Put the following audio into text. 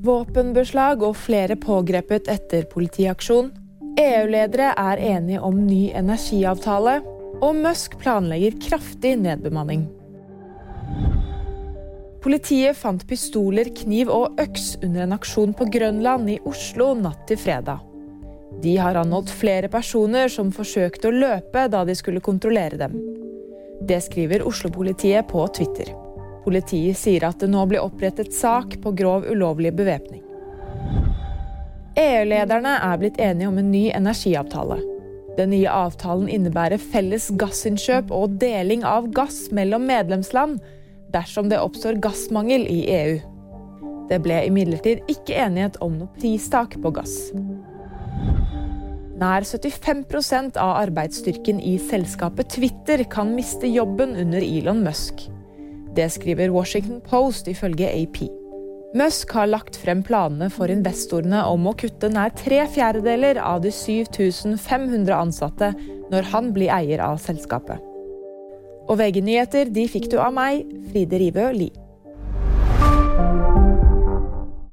Våpenbeslag og flere pågrepet etter politiaksjon. EU-ledere er enige om ny energiavtale. Og Musk planlegger kraftig nedbemanning. Politiet fant pistoler, kniv og øks under en aksjon på Grønland i Oslo natt til fredag. De har anholdt flere personer som forsøkte å løpe da de skulle kontrollere dem. Det skriver Oslo-politiet på Twitter. Politiet sier at det nå blir opprettet sak på grov ulovlig bevæpning. EU-lederne er blitt enige om en ny energiavtale. Den nye avtalen innebærer felles gassinnkjøp og deling av gass mellom medlemsland dersom det oppstår gassmangel i EU. Det ble imidlertid ikke enighet om noe pristak på gass. Nær 75% av arbeidsstyrken i selskapet Twitter kan miste jobben under Elon Musk. Det skriver Washington Post ifølge AP. Musk har lagt frem planene for investorene om å kutte nær tre fjerdedeler av de 7500 ansatte når han blir eier av selskapet. Og VG-nyheter de fikk du av meg, Fride Rivø Lie.